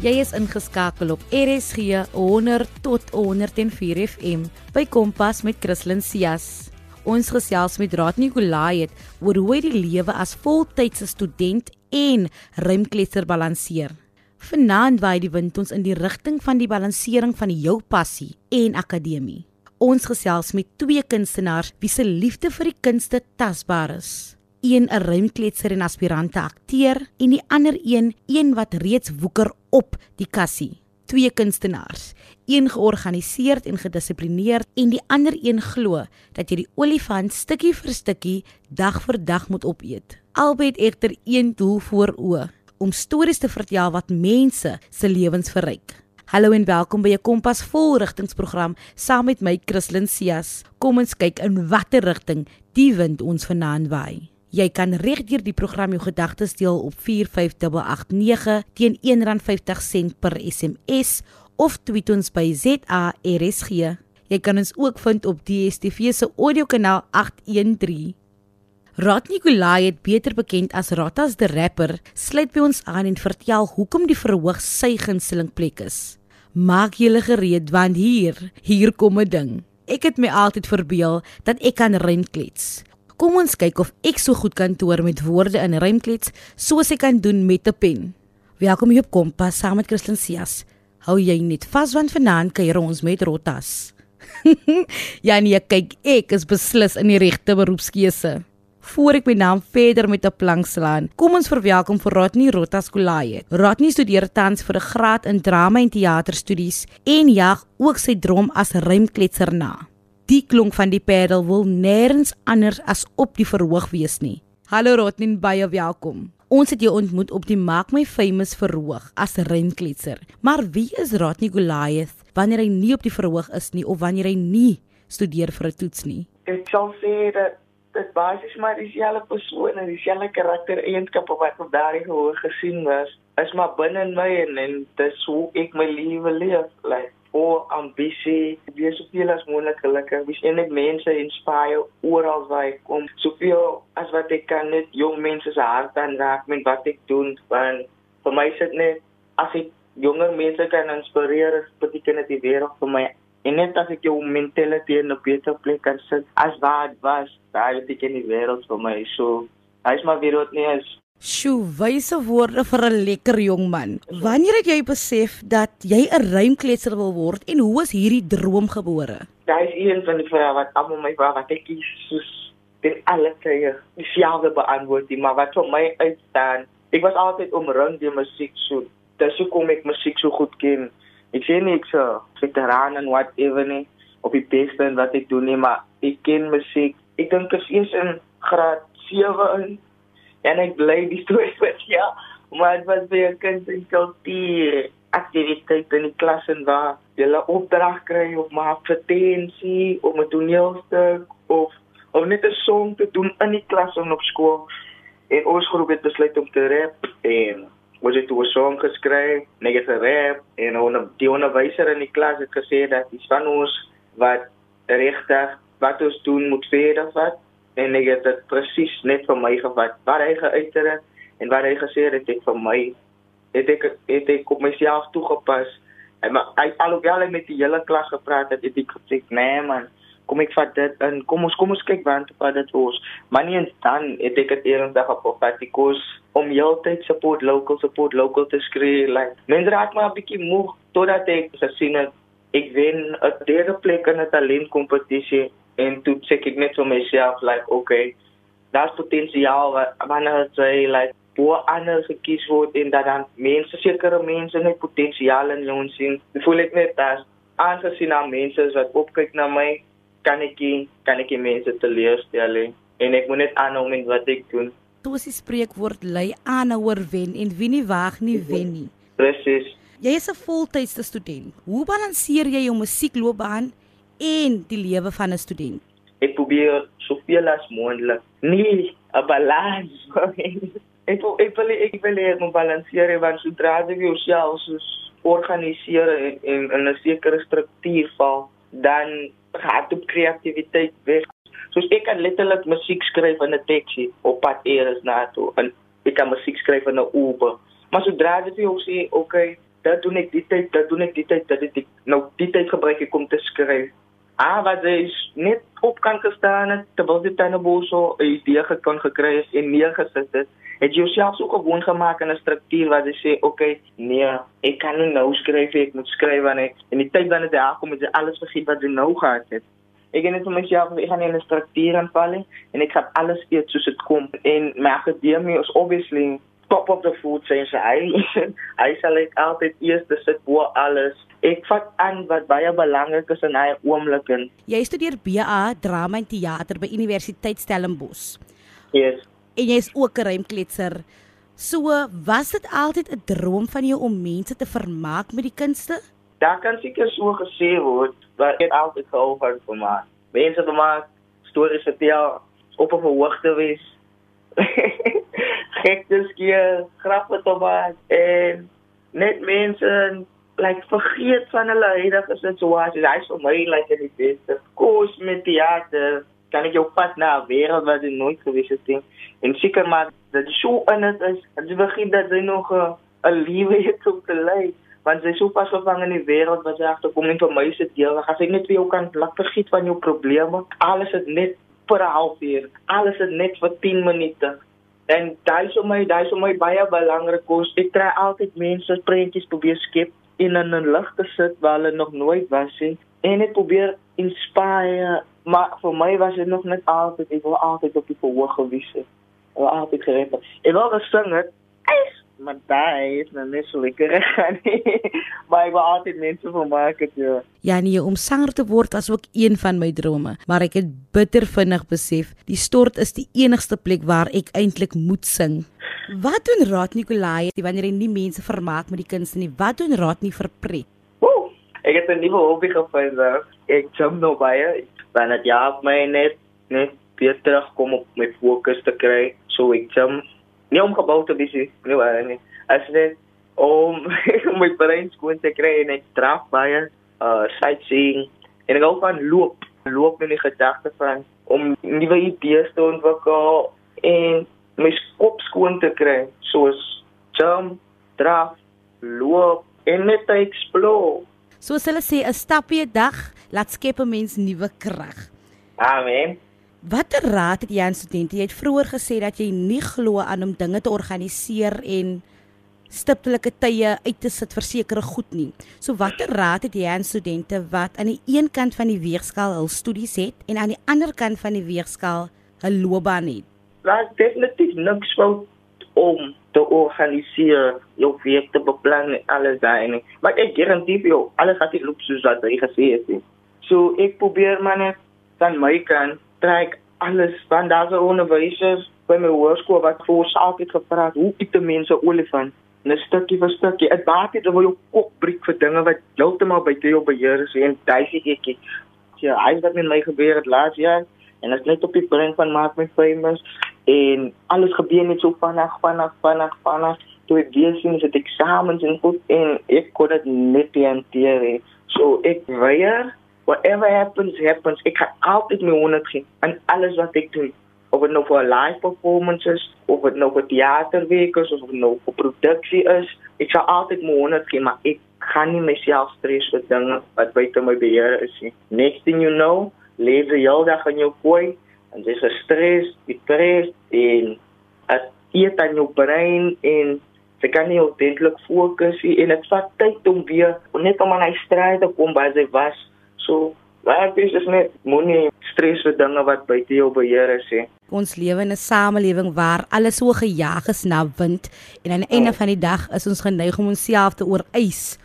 Jy is ingeskakel op RSG 100 tot 104 FM by Kompas met Christlyn Cias. Ons gesels met Raad Nikolai het oor hoe hy die lewe as voltydse student en ruimkletser balanseer. Vanaand waai die wind ons in die rigting van die balansering van jou passie en akademie. Ons gesels met twee kunstenaars wie se liefde vir die kunste tasbaar is. Een 'n ruimkletser en aspirante akteur en die ander een een wat reeds woeker op die kassie twee kunstenaars, een georganiseerd en gedissiplineerd en die ander een glo dat jy die olifant stukkie vir stukkie dag vir dag moet opeet. Albei het egter een doel voor oë, om stories te vertel wat mense se lewens verryk. Hallo en welkom by 'n Kompas volrigtingsprogram saam met my Christlyn Cias. Kom ons kyk in watter rigting die wind ons vanaand waai. Jy kan regdeur die program jou gedagtes deel op 45889 teen R1.50 per SMS of tweet ons by ZARSG. Jy kan ons ook vind op DStv se audiokanaal 813. Rat Nikolai het beter bekend as Ratas the Rapper, sluit by ons aan en vertel hoekom die verhoog sy gunsteling plek is. Maak julle gereed want hier, hier kom 'n ding. Ek het my altyd verbeel dat ek kan renklets. Kom ons kyk of ek so goed kan toer met woorde in rymklets soos ek kan doen met 'n pen. Welkom hier op Kompas saam met Christlyn Cias. Hou jy net vas want vanaand kuier ons met Rotas. ja nee, kyk, ek is beslis in die regte beroepskeuse. Voor ek my naam verder met 'n plank slaan, kom ons verwelkom vir Rodney Rotas Kulaye. Rodney studeer tans vir 'n graad in drama en teaterstudies en jag ook sy droom as rymkletser na die klonk van die pedal wil nêrens anders as op die verhoog wees nie. Hallo Rotnin, baie welkom. Ons het jou ontmoet op die Maak My Famous verhoog as rymkletser. Maar wie is Rotni Goliath wanneer hy nie op die verhoog is nie of wanneer hy nie studeer vir 'n toets nie? Ek sal sê dat dit basies maar dieselfde persoon en dieselfde karaktereienskappe wat op daardie gehoor gesien was, is maar binne in my en, en dis hoe ek my lewe leef. Like vol ambisie, wees soveel as moontlik gelukkig, wees eintlik mense inspire oral waar ek kom, soveel as wat ek kan net jong mense se harte aanraak met wat ek doen, want vir my sit net as ek jonger mense kan inspireer, beteken dit die wêreld vir my. En net as ek jou mentality in 'n beter plek kan sit as wat was, daai beteken die wêreld vir my. So, hy's weer wat nie is Sjoe, wyse woorde vir 'n lekker jong man. Wanneer het jy besef dat jy 'n ruimkletser wil word en hoe is hierdie droom gebore? Daar is een van die vrae wat almal my vra wat ek kies soos dit alle tye dieselfde beantwoord, maar wat vir my uitstaan, ek was altyd omring deur musiek so. Dis hoe kom ek musiek so goed ken. Ek sien nie ek so veteran en whatever nie op die beste en wat ek doen nie, maar ek ken musiek. Ek dink dit is eens in graad 7 en ek bly die storie wat ja, maar dit was baie kind en kultuur aktiwiteit in die klas en waar jy 'n opdrag kry of maar vertensie of 'n toneelstuk of of net 'n song te doen in die klas en op skool. En ons groep het besluit om te rap en ons het 'n song geskryf, net het gerap en ons die onderwyser in die klas het gesê dat die van ons wat regtig wat ons doen moet verder vat en ek het dit presies net vir my gevat. Wat hy geuiter het en wat hy gesê het ek vir my het ek het ek op myself toegepas. En maar hy alhoewel hy met die hele klas gepraat het het ek gesê nee man kom ek vat dit en kom ons kom ons kyk want wat dit ons. Maar nie dan het ek dit eendag op Fatikos om heeltyd support local support local te skree like mense raak maar 'n bietjie moeg totdat ek gesien het ek wen 'n derde plek in 'n talentkompetisie en toe check ek net vir myself like okay daar's potensiaal wanneer jy like voor ander gekies word en dat dan mense sekere mense net potensiaal in ons sien. Voel ek net dat aangesien aan mense wat opkyk na my kan ek kan ek mense teleurstel en ek moet net aanhou met wat ek doen. Toe is spreekwoord lei aanhouer wen en wie nie wag nie wen nie. Presies Jy is 'n voltydse student. Hoe balanseer jy jou musiekloopbaan en die lewe van 'n student? Ek probeer soveel as moontlik nie 'n balans ek wil ek wil ek wil hê om balanseer want sodra jy jouself soos organiseer en, en in 'n sekere struktuur val, dan gaan dit kreatiwiteit weg. Soos ek kan letterlik musiek skryf in 'n taxi op pad eers na toe en ek kan musiek skryf in 'n Uber. Maar sodra jy jou sê, okay, dat doen ek die tyd, dat doen ek die tyd, dat ek nou die tyd gebruik ek om te skryf. Ah, wat is net op kan gestaan het terwyl dit dan nou so 'n idee gekon gekry het en neergesit het. Het jy jouself so gewoon gemaak in 'n struktuur wat jy sê, "Oké, okay, nee, ek kan nie nou skryf, ek moet skryf wanneer en die tyd wanneer dit aankom, is alles vergeet wat jy nou gehad het." Ek het net vir myself, ek gaan 'n struktuur aanval en ek gaan alles eet soos dit kom. En my akademie is obviously top of the food chain. So hy hy sal ek altyd eers sit bo alles. Ek vat aan wat baie belangrik is in hy oomblik en jy studeer BA drama en teater by Universiteit Stellenbosch. Yes. En jy is ook 'n rymkletser. So was dit altyd 'n droom van jou om mense te vermaak met die kunste? Daar kan seker so gesê word, maar dit altyd gehou van vermaak. Mense vermaak, stories vertel, op 'n hoogte wees. gekte skeer, grappe te maak en net mense like vergeet van hulle huidige situasie. Hy's vir my like die beste. Koos met teater kan ek jou pas na 'n wêreld wat jy nooit gewees het nie. En seker maar dat die show in dit is, dat jy begin dat jy nog 'n liewe het om te lei want jy is so pas gevang in die wêreld wat jy agterkom en vir my se deel, as jy net vir jou kan laat vergeet van jou probleme, alles is net vir 'n halfuur, alles is net vir 10 minute. En daai is my, daai is my baie belangrik kos. Ek kry altyd mense prentjies probeer skep in 'n lig te sit waar hulle nog nooit was nie. En ek probeer inspireer, maar vir my was dit nog net altyd ek wou altyd op die verhoog gewees het. Ek wou altyd gereed het. Ek wou gesing het. Eish, maar daai is nou net so lekker gaan. maar ek wou altyd mense vermaak het. Ja, ja nee, om sanger te word was ook een van my drome, maar ek het bitter vinnig besef, die stort is die enigste plek waar ek eintlik moet sing. Wat doen Raad Nikolai wanneer hy nie mense vermaak met die kunste nie? Wat doen Raad nie vir pret? Woe, ek het 'n nuwe hobby gevind. Ek jump nou baie. Want dit help my net net weer terugkom op my fokus te kry. So ek jump nie om gebou te wees nie, maar nie. As net om my brein skoon te kry en ek draf baie uh sightseeing en ek hou van loop. Loop in die gedagte van om nuwe idees te ontwikkel en my kop skoon te kry soos jump, draf, loop en net te explore. Soos hulle sê 'n stapie 'n dag laat skep 'n mens nuwe krag. Amen. Watter raad het jy aan studente? Jy het vroeër gesê dat jy nie glo aan om dinge te organiseer en stiptelike tye uit te sit vir sekere goed nie. So watter raad het jy aan studente wat aan die een kant van die weegskaal hul studies het en aan die ander kant van die weegskaal hul loopbaan het? Laat definitief niks fout om te organiseer, jou week te beplan en alles daai. Maar ek garandeer jou, alles gaan nie loop soos wat jy gesê het nie. So ek probeer maar net van my kant trek alles van daardie onderwysers by my hoërskool wat vir ons altyd gevra het hoe eet mense olifant? 'n stukkie vir stukkie. dit maak dit wil jou kop breek vir dinge wat heeltemal buite jou beheer is en ek ja hy het met my gebeur het laas jaar en ek net op die punt van maak my famous en alles gebeur net so vinnig vinnig vinnig vinnig. Toe ek weer sien dit eksamens en goed en ek kon dit net hanteer so ek weier whatever happens happens. Ek kan altyd my honderd gee aan alles wat ek doen. Of dit nou vir live performances of dit nou vir teaterwerk is of nou vir produksie is. Ek sal altyd my honderd gee maar ek gaan nie myself stres vir dinge wat buite my beheer is nie. Next thing you know leef jy al daag in jou kooi en dis 'n stres depressed en as eet aan jou brein en sy kan nie ordentlik fokus nie en dit vat tyd om weer net om aan hy stryd te kom by sy was So, baie dis is net moenie stres vir dinge wat buite jou beheer is nie. Ons lewe in 'n samelewing waar alles so gejaag is na wind en aan die einde van die dag is ons geneig om onsself te. Mhm.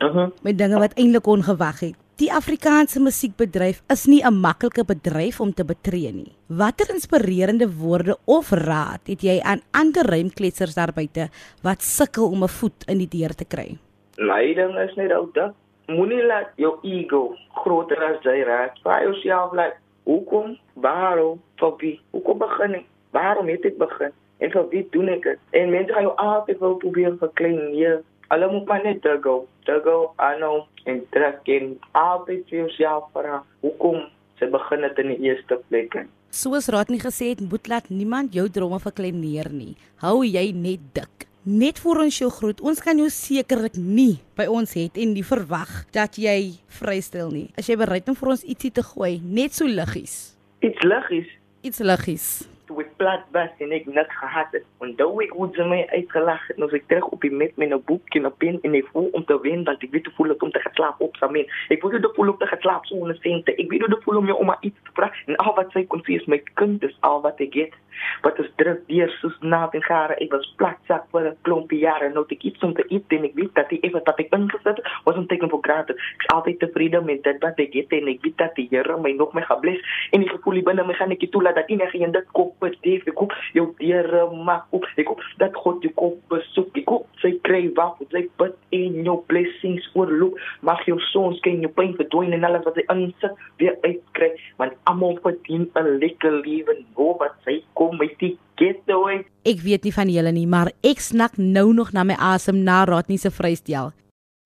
Uh -huh. Met dinge wat eintlik ongewag het. Die Afrikaanse musiekbedryf is nie 'n maklike bedryf om te betree nie. Watter inspirerende woorde of raad het jy aan ander rymkletsers daar buite wat sukkel om 'n voet in die deur te kry? Leiding is net ou dit moenie laat jou ego groter as jy raak. Vra jouself like, hoekom? Waarom? Vir wie? Hoekom begin ek? Waarom het ek begin? En vir wie doen ek dit? En mense gaan jou altyd wil probeer verklein. Ja, hulle moet maar net go. Go, I know. En trek in altyd vir jouself vra, hoekom sy begin dit in die eerste plek? Soos Raad nie gesê het, moet laat niemand jou drome verklein nie. Hou jy net dik. Net voor ons jou groet. Ons kan jou sekerlik nie by ons het en nie verwag dat jy vrystel nie. As jy bereid om vir ons ietsie te gooi, net so liggies. Iets liggies. Iets liggies. Ek plat was en ek net gehad het. Onthou ek hoe ze my uitgelag het. Nou ek terug op die met met 'n boekje en 'n pen en ek voel om te wen dat ek weet hoe voel het om te gaan slaap op samen. Ek voel hoe voel om te gaan slaap sonder sente. Ek weet hoe dit voel om jou ouma iets te vra en al wat sy kon sê is my kind is al wat ek het. Wat is druk deur soos naaf en gare. Ek was platsak vir 'n klompie jare. Nou ek iets om te eet en ek weet dat die effe wat ek ingesit het was om teken vir granted. Ek is altyd tevrede met dit wat ek het en ek weet dat die Here my nog my gaan bless en die gevoel binne my gaan ek nie toelaat dat enige een dit kop bedief. Ek koop jou deure maak op. Ek koop dat God jou kop besoek. Ek koop sy kry wat sy bid en jou blessings oorloop. Mag jou son skyn, jou pyn verdwyn en alles wat hy insit weer uitkry want almal verdien 'n lekker lewe. Nou wat sy kom met die ghetto. Ek weet nie van julle nie, maar ek snak nou nog na my asem na Rodney se vrystel.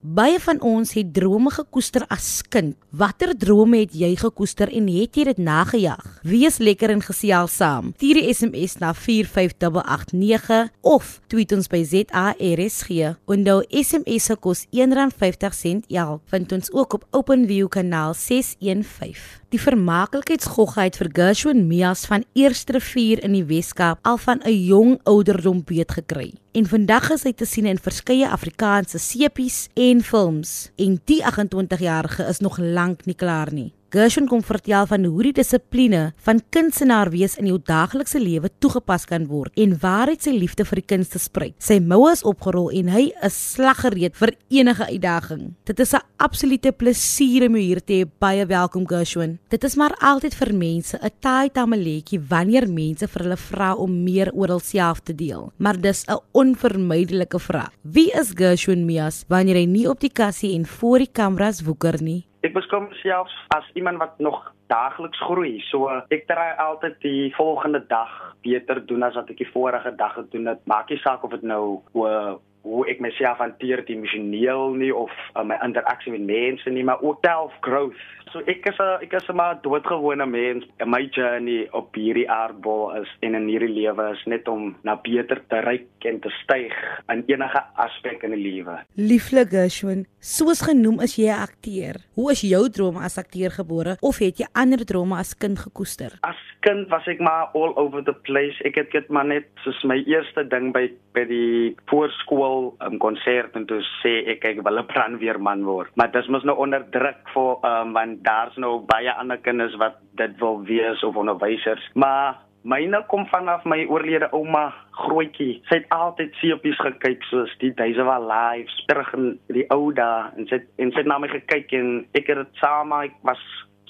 Baie van ons het drome gekoester as kind. Watter drome het jy gekoester en het jy dit nagejag? Wees lekker en gesels saam. Stuur 'n SMS na 45889 of tweet ons by ZARSG. Onthou SMS se kos R1.50 elk. Vind ons ook op OpenView kanaal 615. Die vermaaklikheidsgogheid vir Gershwin Mias van Eerste Rivier in die Weskaap al van 'n jong ouderdom weet gekry. En vandag is hy te sien in verskeie Afrikaanse sepies en films. En die 28-jarige is nog lank nie klaar nie. Gershwin kom vertel van hoe die dissipline van kunstenaar wees in jou daaglikse lewe toegepas kan word en waar hy sy liefde vir die kunste spruit. Sy moue is opgerol en hy is slaggereed vir enige uitdaging. Dit is 'n absolute plesier om hier te hê. Baie welkom Gershwin. Dit is maar altyd vir mense 'n taai tamaletjie wanneer mense vir hulle vra om meer oor hulself te deel. Maar dis 'n onvermydelike vraag. Wie is Gershwin Mias wanneer hy nie op die kassie en voor die kameras woeker nie? Ek beskou myself as iemand wat nog daagliks groei. So ek try altyd die volgende dag beter doen as wat ek die vorige dag gedoen het. Maak nie saak of dit nou hoe hoe ek myself hanteer emosioneel nie of uh, my interaksie met mense nie, maar ook self growth. So ek is 'n ek is 'n maar doodgewone mens. My journey op hierdie aardbol is en in hierdie lewe is net om na beter te reik en te styg in enige aspek in die lewe. Lieflike Gershwin, soos genoem is jy 'n akteur. Hoe is jou drome as akteur gebore of het jy ander drome as kind gekoester? As kind was ek maar all over the place. Ek het dit maar net soos my eerste ding by by die voorskool 'n um, konsert en toe sê ek ek wil 'n brandweerman word. Maar dit mos nou onder druk vir um, want daar's nou baie ander kinders wat dit wil wees of onderwysers. Maar myne kom vanaf my oorlede ouma grootjie. Sy het altyd seepies gekyk soos die of Our Lives terug in die ou dae en sy het, en sy het na my gekyk en ek het dit saam ek was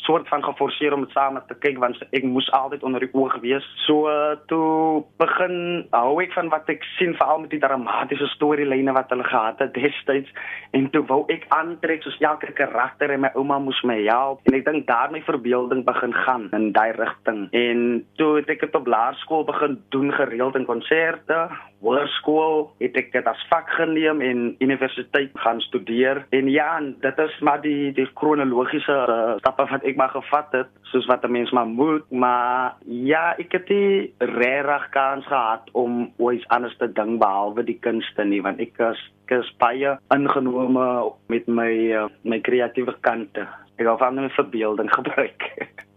soort van geforseer om dit saam te kyk want ek moes altyd onder die oog wees. So uh, toe begin hou ek van wat ek sien veral met die dramatiese storielyne wat hulle gehad het destyds en toe wou ek aantrek soos elke karakter en my ouma moes my help en ek dink daar my verbeelding begin gaan in daai rigting. En toe het ek dit op laerskool begin doen gereeld in konserte, hoërskool het ek dit as vak geneem en universiteit gaan studeer. En ja, dit is maar die die kronologiese uh, stappe wat ek maar gevat het soos wat 'n mens maar moet. Maar ja ek het die regtig kans gehad om ooit anders te ding behalwe die kunste nie want ek is ek is baie ingenome met my uh, my kreatiewe kante. Ek hou van my verbeelding gebruik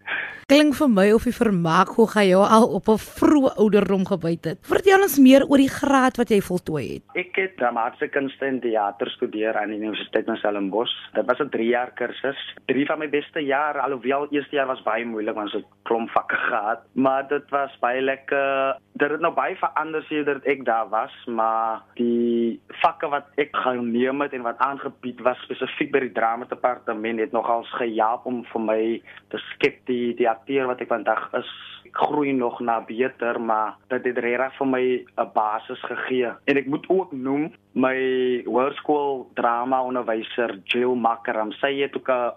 Klink vir my of jy vermaak hoe gaan jy al op 'n vroeë ouderdom gebyt het. Vertel ons meer oor die graad wat jy voltooi het. Ek het dramatiese kunste en teater gestudeer aan die Universiteit van Stellenbosch. Dit was 'n 3 jaar kursus. Drie van my beste jare, alhoewel eerste jaar was baie moeilik want ons het klomp vakke gehad, maar dit was baie lekker. Dit het nou baie verander sedert ek daar was, maar die vakke wat ek geneem het en wat aangebied was spesifiek by die drama departement het nogals gehelp om vir my te skep die die akteur wat ek vandag is groei nog na beter maar dit het regtig vir my 'n basis gegee. En ek moet ook noem my hoërskool drama onderwyser Jill Makkeram sy het ook 'n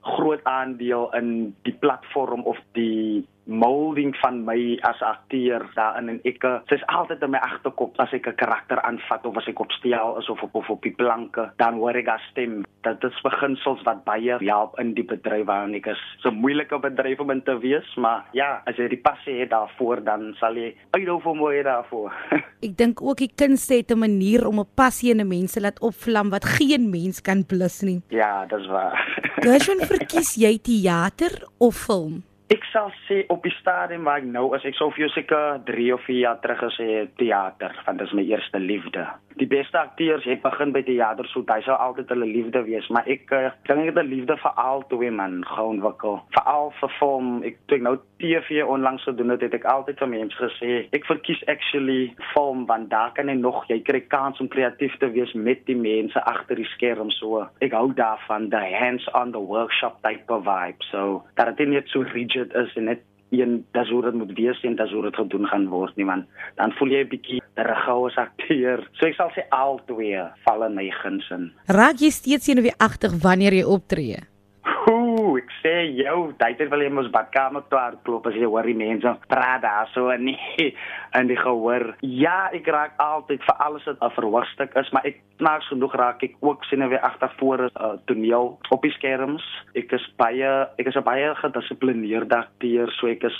groot aandeel in die platform of die molding van my as akteur daarin en ek dis altyd in my agterkop as ek 'n karakter aanvat of as ek op stel is of op of op die planke dan hoor ek as stem dat dit beginsels wat baie help in die bedryf waarin ek is. So moeilike bedryf om in te wees, maar ja, as jy die passie het daarvoor dan sal jy uitdou vir mooi daarvoor. ek dink ook die kunste het 'n manier om 'n passie in 'n mens laat opvlam wat geen mens kan blus nie. Ja, dis waar. Gershon, verkies jy teater of film? Ek sal sê op die stadium waar ek nou as ek sou vir jou seker 3 of 4 jaar terug gesê teater, want dit is my eerste liefde. Die beste akteurs het begin by teater, so dit sou altyd hulle liefde wees, maar ek uh, dink ek het 'n liefde vir al twee man gewoon wikkel. Veral vir film. Ek toe ek nou TV onlangs gedoen het, het ek altyd vir mense gesê, ek verkies actually film want daar kan jy nog jy kry kans om kreatief te wees met die mense agter die skerm so. Ek hou daarvan the hands on the workshop type of vibe. So, dat dit net so rigid budget is en net een dis hoe dit moet wees en dis hoe dit gedoen gaan word nie want dan voel jy 'n bietjie regoue akteur. So ek sal sê al twee val in my gunsin. Raak jy steeds senuweeagtig wanneer jy optree? Sê jou, dit wil jy mos badkamer toe hardloop as jy hoor die mense praat daar so en nie en die gehoor. Ja, ek raak altyd vir alles wat 'n verwagting is, maar ek snaaks genoeg raak ek ook sien weer agter voor 'n uh, toneel op die skerms. Ek is baie ek is baie gedissiplineerde akteur, so ek is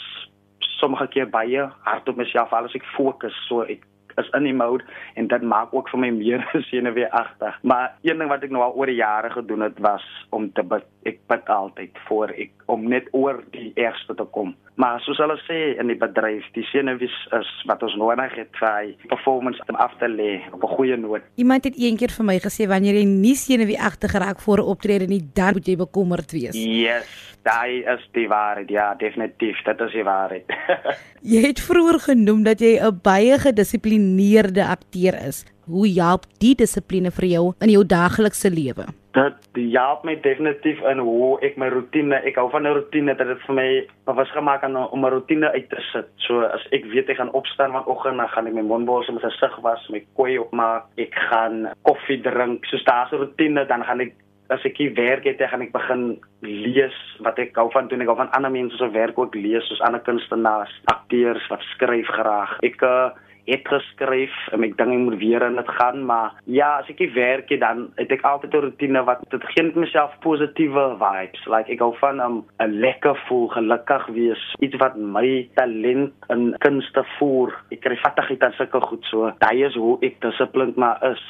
sommige keer baie hard op myself alles ek fokus so ek is in die mode en dit maak ook vir my meer senuweeagtig. Maar een ding wat ek nou al oor die jare gedoen het was om te bid. Ek bid altyd voor ek om net oor die ergste te kom. Maar soos hulle sê in die bedryf, die senuwees is wat ons nodig het vir performance om af te lê op 'n goeie noot. Iemand het eendag vir my gesê wanneer jy nie senuweeagtig raak voor 'n optrede nie, dan moet jy bekommerd wees. Yes, daai is die waarheid. Ja, definitief, dit is die waarheid. jy het vroeër genoem dat jy 'n baie gedissiplineerde akteur is. Hoe help die dissipline vir jou in jou daaglikse lewe? Dit help my definitief in hoe ek my rotine, ek hou van 'n rotine dat dit vir my was gemaak aan om 'n rotine uit te sit. So as ek weet ek gaan opstaan vanoggend, dan gaan ek my mondbors met 'n sig was, my kooi opmaak, ek gaan koffie drink. So daar's 'n rotine, dan gaan ek as ek hier werk het, gaan ek begin lees wat ek hou van doen. Ek hou van ander mense se werk ook lees, soos ander kunstenaars, akteurs wat skryf graag. Ek uh, het geskryf en ek dink ek moet weer in dit gaan maar ja as ek werk het dan het ek altyd 'n rotine wat dit gee net myself positiewe vibes. Like ek hou van 'n lekker voel gelukkig wees iets wat my talent in kunste voer. Ek kry vattigheid aan sulke goed so daai is hoe ek dissiplined maar is.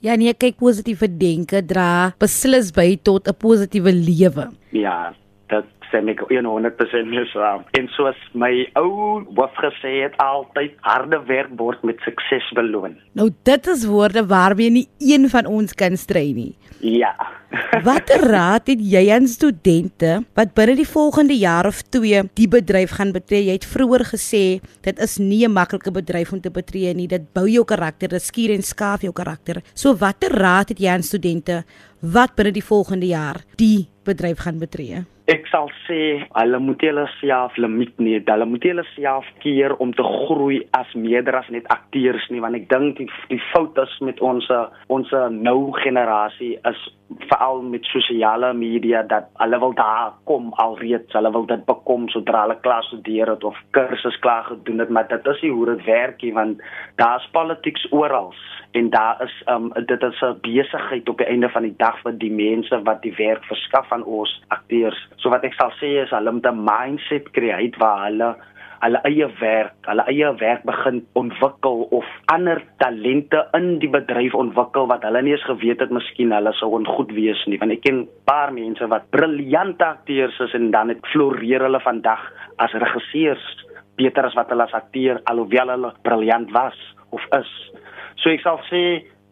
Ja nee kyk positiewe denke dra beslis by tot 'n positiewe lewe. Ja stem ek 100% mee saam. En soos my ou hoof gesê het altyd harde werk word met sukses beloon. Nou dit is woorde waarmee nie een van ons kan stry nie. Ja. Watter raad het jy aan studente wat binne die volgende jaar of 2 die bedryf gaan betree? Jy het vroeër gesê dit is nie 'n maklike bedryf om te betree nie. Dit bou jou karakter, dit skuur en skaaf jou karakter. So watter raad het jy aan studente wat binne die volgende jaar die bedryf gaan betree? Ek sal sê hulle moet hulle self limiet nie. Hulle moet hulle self keer om te groei as meer as net akteurs nie, want ek dink die die fout is met ons ons nou generasie is veral met sosiale media dat hulle wil daar kom alreeds hulle wil dit bekom sodra hulle klaar studeer het of kursus klaar gedoen het maar dit is nie hoe dit werk nie want daar's politics oral en daar is um, dit is 'n besigheid op die einde van die dag vir die mense wat die werk verskaf aan ons akteurs so wat ek sal sê is hulle moet 'n mindset create waar hulle hulle eie werk, hulle eie werk begin ontwikkel of ander talente in die bedryf ontwikkel wat hulle nie eens geweet het miskien hulle sou ongoed wees nie. Want ek ken paar mense wat briljante akteurs is en dan het floreer hulle vandag as regisseurs beter as wat hulle as akteur alhoewel hulle briljant was of is. So ek sal sê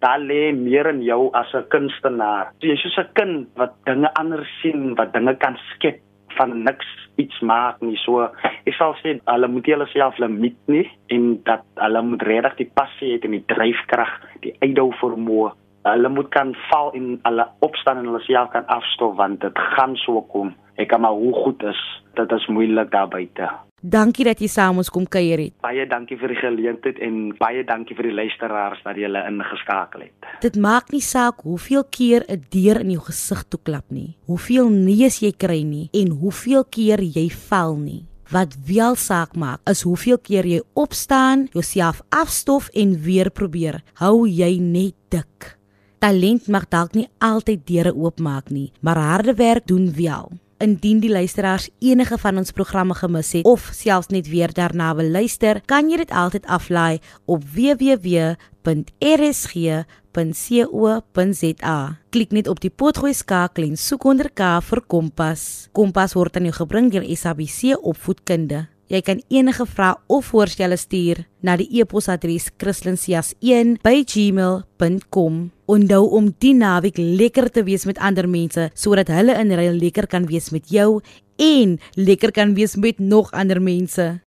daar lê meer in jou as 'n kunstenaar. Jy is soos 'n kind wat dinge anders sien, wat dinge kan skep van niks iets maak nie. So ek sal sê hulle moet hulle self limiet nie en dat hulle moet regtig die passie hê en die dryfkrag, die uitdou vermoë. Hulle moet kan val en hulle opstaan en hulle self kan afstof want dit gaan so kom. Ek kan maar hoe goed is, dit is moeilik daar buite. Dankie dat jy saam ons kom kuier het. Baie dankie vir die geleentheid en baie dankie vir die luisteraars dat julle ingeskakel het. Dit maak nie saak hoeveel keer 'n deur in jou gesig toe klap nie, hoeveel neus jy kry nie en hoeveel keer jy val nie. Wat wel saak maak is hoeveel keer jy opstaan, jouself afstof en weer probeer. Hou jy net dik. Talent mag dalk nie altyd deure oopmaak nie, maar harde werk doen wel. Indien die luisteraars enige van ons programme gemis het of selfs net weer daarna wil luister, kan jy dit altyd aflaai op www.rsg.co.za. Klik net op die potgooi skakel en soek onder K vir Kompas. Kompas word aan jou gebring deur SABC Opvoedkunde. Jy kan enige vrae of voorstelle stuur na die e-posadres christlinsias1@gmail.com. Onthou om die naweek lekker te wees met ander mense sodat hulle in ruil lekker kan wees met jou en lekker kan wees met nog ander mense.